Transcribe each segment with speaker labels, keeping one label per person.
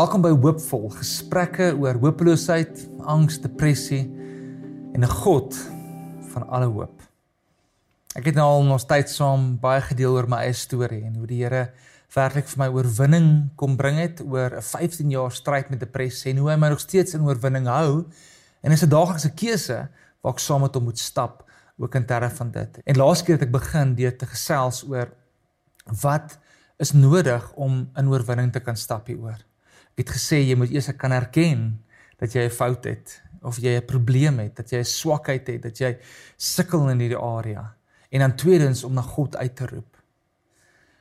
Speaker 1: Welkom by Hoopvol, gesprekke oor hopeloosheid, angs, depressie en 'n God van alle hoop. Ek het nou al ons tyd saam baie gedeel oor my eie storie en hoe die Here werklik vir my oorwinning kom bring het oor 'n 15 jaar stryd met depressie en hoe hy my nog steeds in oorwinning hou en is 'n daaglikse keuse waar ek saam met hom moet stap ook in terme van dit. En laas keer het ek begin deur te gesels oor wat is nodig om in oorwinning te kan stap hieroor het gesê jy moet eers kan erken dat jy 'n fout het of jy 'n probleem het, dat jy 'n swakheid het, dat jy sukkel in hierdie area. En dan tweedens om na God uit te roep.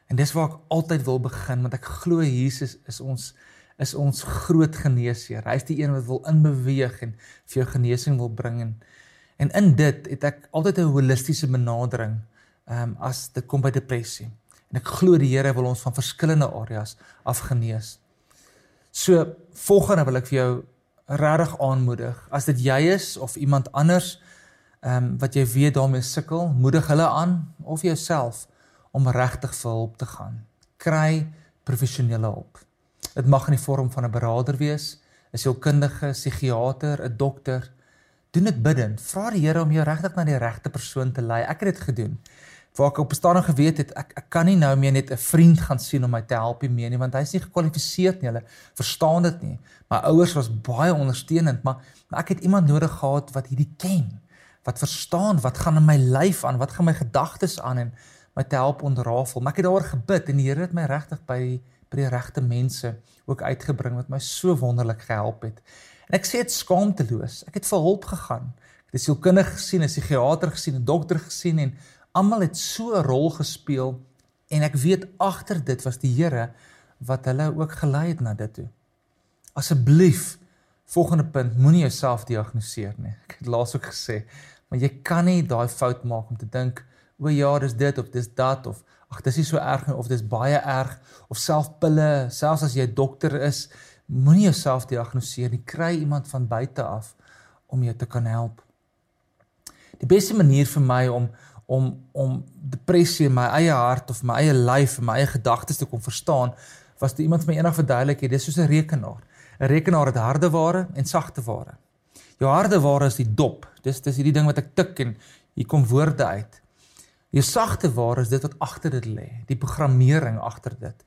Speaker 1: En dis waar ek altyd wil begin want ek glo Jesus is ons is ons groot geneesheer. Hy is die een wat wil inbeweeg en vir jou genesing wil bring en en in dit het ek altyd 'n holistiese benadering ehm um, as dit kom by depressie. En ek glo die Here wil ons van verskillende areas afgenees. So volgende wil ek vir jou regtig aanmoedig. As dit jy is of iemand anders ehm um, wat jy weet daarmee sukkel, moedig hulle aan of jouself om regtig vir hulp te gaan. Kry professionele hulp. Dit mag in die vorm van 'n beraader wees, 'n sielkundige, psigiater, 'n dokter. Doen dit bidend. Vra die Here om jou regtig na die regte persoon te lei. Ek het dit gedoen waar ek op bestaan geweet het ek ek kan nie nou meer net 'n vriend gaan sien om my te help mee nie want hy's nie gekwalifiseer nie. Hulle verstaan dit nie. My ouers was baie ondersteunend maar, maar ek het iemand nodig gehad wat hierdie ken wat verstaan wat gaan in my lyf aan wat gaan my gedagtes aan en my te help ontrafel. Maar ek het daaroor gebid en die Here het my regtig by by die regte mense ook uitgebring wat my so wonderlik gehelp het. En ek sê dit skaamteloos. Ek het vir hulp gegaan. Ek het 'n sielkundige gesien 'n psigiater gesien 'n dokter gesien en almal het so 'n rol gespeel en ek weet agter dit was die Here wat hulle ook gelei het na dit toe. Asseblief volgende punt, moenie jouself diagnoseer nie. Ek het laas ook gesê, maar jy kan nie daai fout maak om te dink o ja, dis dit of dis dat of ag dis nie so erg nie of dis baie erg of self pille, selfs as jy dokter is, moenie jouself diagnoseer nie. Kry iemand van buite af om jou te kan help. Die beste manier vir my om om om depressie in my eie hart of my eie lyf en my eie gedagtes te kon verstaan was dit iemand vir my eendag verduidelik het dis soos 'n rekenaar. 'n rekenaar het harde ware en sagte ware. Jou harde ware is die dop. Dis dis hierdie ding wat ek tik en hier kom woorde uit. Jou sagte ware is dit wat agter dit lê die programmering agter dit.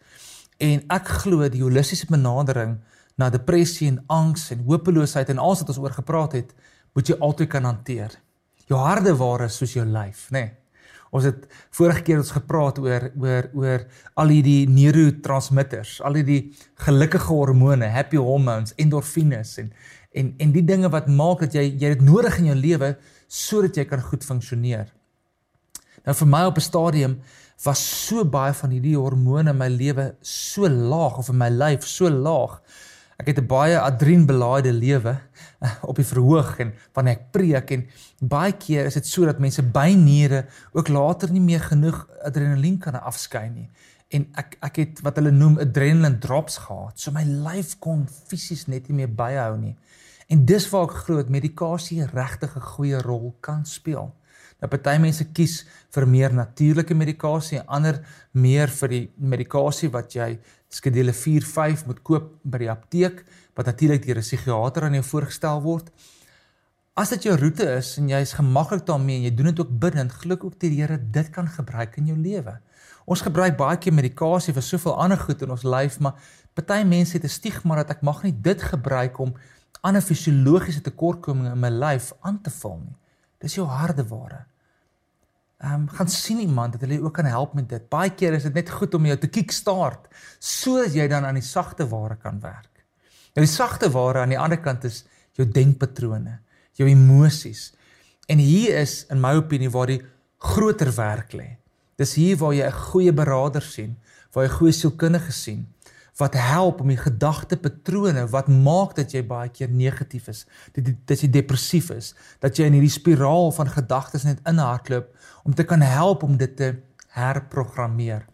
Speaker 1: En ek glo die holistiese benadering na depressie en angs en hopeloosheid en alles wat ons oor gepraat het moet jy altyd kan hanteer jou harde ware soos jou lyf, nê. Nee. Ons het vorige keer ons gepraat oor oor oor al hierdie neurotransmitters, al hierdie gelukkige hormone, happy hormones, endorfines en en en die dinge wat maak dat jy jy dit nodig in jou lewe sodat jy kan goed funksioneer. Nou vir my op 'n stadium was so baie van hierdie hormone in my lewe so laag of in my lyf so laag Ek het 'n baie adrenebelaaide lewe eh, op die verhoog en wanneer ek preek en baie keer is dit so dat mense byniere ook later nie meer genoeg adrenalien kan afskei nie. En ek ek het wat hulle noem adrenaline drops gehad. So my lyf kon fisies net nie meer byhou nie. En dis waar ek glo dat medikasie regtig 'n goeie rol kan speel. Nou party mense kies vir meer natuurlike medikasie, ander meer vir die medikasie wat jy skedule 4, 5 moet koop by die apteek wat natuurlik deur 'n psigiater aan jou voorgestel word. As dit jou roete is en jy is gemaklik daarmee en jy doen dit ook bidend, glo ook die Here dit kan gebruik in jou lewe. Ons gebruik baie keer medikasie vir soveel ander goed in ons lyf, maar party mense het 'n stigma dat ek mag nie dit gebruik om ander fisiologiese tekortkominge in my lyf aan te vul nie. Dis jou harde ware ehm um, gaan sien iemand dat hulle ook kan help met dit. Baie keer is dit net goed om jou te kickstart sodat jy dan aan die sagte ware kan werk. Nou die sagte ware aan die ander kant is jou denkpatrone, jou emosies. En hier is in my opinie waar die groter werk lê. Dis hier waar jy 'n goeie beraader sien, waar jy goeie sielkundige sien wat help om die gedagtepatrone wat maak dat jy baie keer negatief is, dat jy, dat jy depressief is, dat jy in hierdie spiraal van gedagtes net inhardloop om te kan help om dit te herprogrammeer.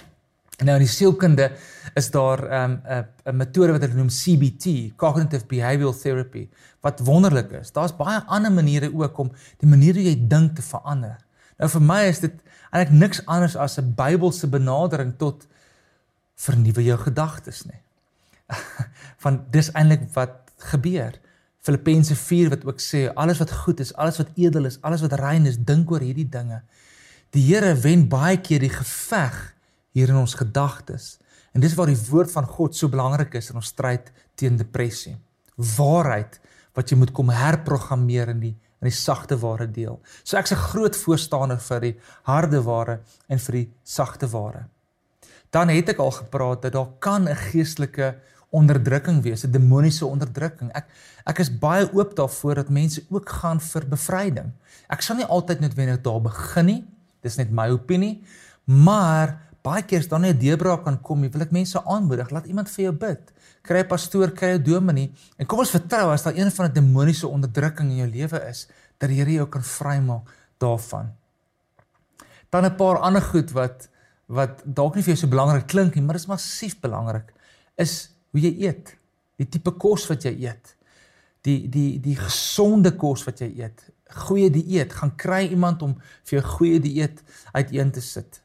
Speaker 1: Nou in die sielkunde is daar 'n um, 'n metode wat hulle noem CBT, cognitive behavioral therapy, wat wonderlik is. Daar's baie ander maniere ook om die manier hoe jy dink te verander. Nou vir my is dit eintlik niks anders as 'n Bybelse benadering tot vernuwe jou gedagtes nie. van dis eintlik wat gebeur. Filippense 4 wat ook sê alles wat goed is, alles wat edel is, alles wat rein is, dink oor hierdie dinge. Die Here wen baie keer die geveg hier in ons gedagtes. En dis waar die woord van God so belangrik is in ons stryd teen depressie. Waarheid wat jy moet kom herprogrammeer in die in die sagte ware deel. So ek's 'n groot voorstander vir die harde ware en vir die sagte ware. Dan het ek al gepraat dat daar kan 'n geestelike onderdrukking wees, 'n demoniese onderdrukking. Ek ek is baie oop daarvoor dat mense ook gaan vir bevryding. Ek sal nie altyd noodwendig daar begin nie. Dis net my opinie, maar baie keer as dan 'n deurbraak kan kom, wil ek mense aanmoedig, laat iemand vir jou bid. Kry 'n pastoor, kry 'n dominee en kom ons vertrou as daar een van 'n demoniese onderdrukking in jou lewe is, dat die Here jou kan vrymaak daarvan. Dan 'n paar ander goed wat wat dalk nie vir jou so belangrik klink nie, maar dit is massief belangrik, is hoe jy eet. Die tipe kos wat jy eet. Die die die gesonde kos wat jy eet. Goeie dieet. Gaan kry iemand om vir jou goeie dieet uiteen te sit.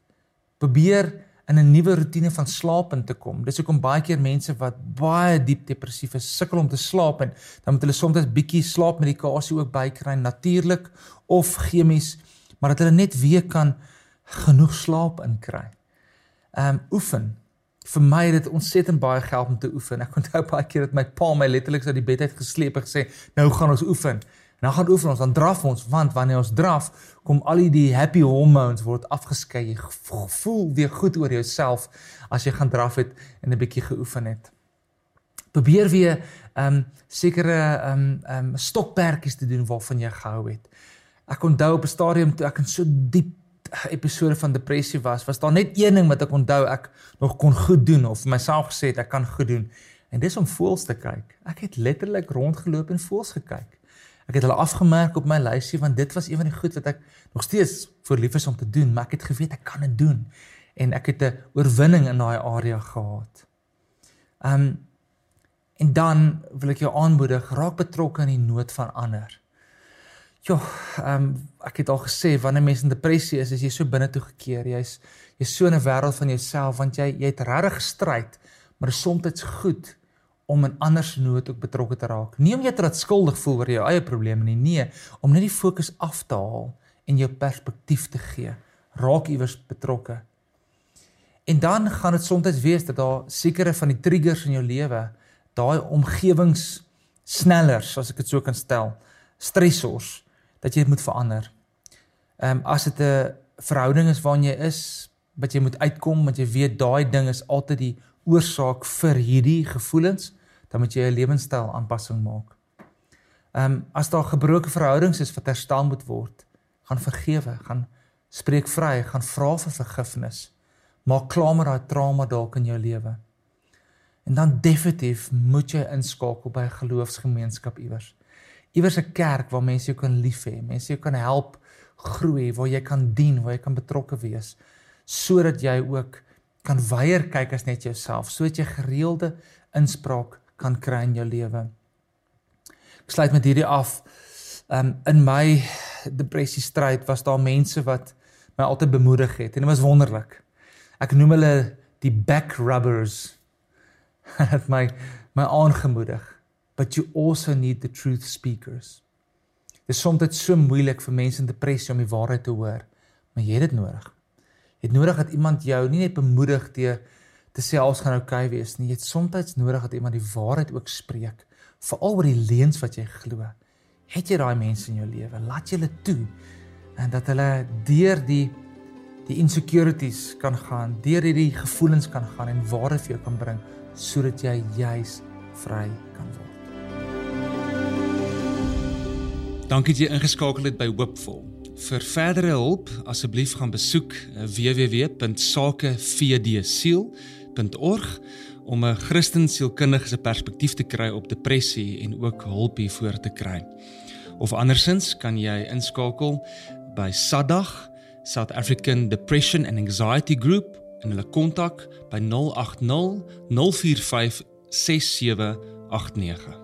Speaker 1: Probeer in 'n nuwe rotine van slaap in te kom. Dis hoekom baie keer mense wat baie diep depressief is, sukkel om te slaap en dan moet hulle soms 'n bietjie slaapmedikasie ook bykry natuurlik of chemies, maar dat hulle net weer kan genoeg slaap inkry. Ehm um, oefen vir my het dit ontsettend baie gehelp om te oefen. Ek onthou baie keer dat my pa my letterlik uit die bed uit gesleep en gesê, "Nou gaan ons oefen." En dan gaan oefen ons, dan draf ons, want wanneer ons draf, kom al die happy hormones word afgeskei. Jy voel weer goed oor jouself as jy gaan draf het en 'n bietjie geoefen het. Probeer weer ehm um, sekere ehm um, ehm um, stokperdjies te doen waarvan jy gehou het. Ek onthou op 'n stadium toe ek in so diep episode van depressie was, was daar net een ding wat ek onthou ek nog kon goed doen of myself gesê het ek kan goed doen. En dis om voels te kyk. Ek het letterlik rondgeloop en voels gekyk. Ek het hulle afgemerk op my lysie want dit was een van die goed wat ek nog steeds voor lief is om te doen, maar ek het geweet ek kan dit doen en ek het 'n oorwinning in daai area gehad. Um en dan wil ek jou aanmoedig, raak betrokke in die nood van ander. Ja, ehm um, ek het al gesê wanneer mens in depressie is, is jy so binne toe gekeer. Jy's jy's so in 'n wêreld van jouself want jy jy het regtig gestryd, maar soms dit's goed om in ander se nood ook betrokke te raak. Nie om jy te laat skuldig voel oor jou eie probleme nie, nee, om net die fokus af te haal en jou perspektief te gee. Raak iewers betrokke. En dan gaan dit soms wees dat daar sekere van die triggers in jou lewe, daai omgewings snellers, as ek dit so kan stel, stressors dat jy dit moet verander. Ehm um, as dit 'n verhouding is waarin jy is, wat jy moet uitkom, want jy weet daai ding is altyd die oorsaak vir hierdie gevoelens, dan moet jy 'n lewenstyl aanpassing maak. Ehm um, as daar gebroke verhoudings is wat herstel moet word, gaan vergewe, gaan spreek vry, gaan vra vir vergifnis. Maak klaar met daai trauma dalk in jou lewe. En dan definitief moet jy inskakel by 'n geloofsgemeenskap iewers iewers 'n kerk waar mense jou kan lief hê, mense jou kan help groei, waar jy kan dien, waar jy kan betrokke wees, sodat jy ook kan weier kyk as net jouself, sodat jy gereelde inspraak kan kry in jou lewe. Ek sluit met hierdie af. Um in my depressie stryd was daar mense wat my altyd bemoedig het en dit was wonderlik. Ek noem hulle die back rubbers. Het my my aangemoedig but you also need the truth speakers. Dit is soms so moeilik vir mense in depressie om die waarheid te hoor, maar jy het dit nodig. Jy het nodig dat iemand jou nie net bemoedig te te sê alles gaan oukei okay wees nie. Jy het soms nodig dat iemand die waarheid ook spreek, veral oor die leuns wat jy glo. Het jy daai mense in jou lewe? Laat julle toe en dat hulle deur die die insecurities kan gaan, deur hierdie gevoelens kan gaan en waarheid vir jou kan bring sodat jy juis vry kan word.
Speaker 2: Dankie dat jy ingeskakel het by Hoopvol. Vir verdere hulp, asseblief gaan besoek eh, www.sakevdsiel.org om 'n Christen sielkundige se perspektief te kry op depressie en ook hulp hiervoor te kry. Of andersins kan jy inskakel by SADAG, South African Depression and Anxiety Group en hulle kontak by 080 045 6789.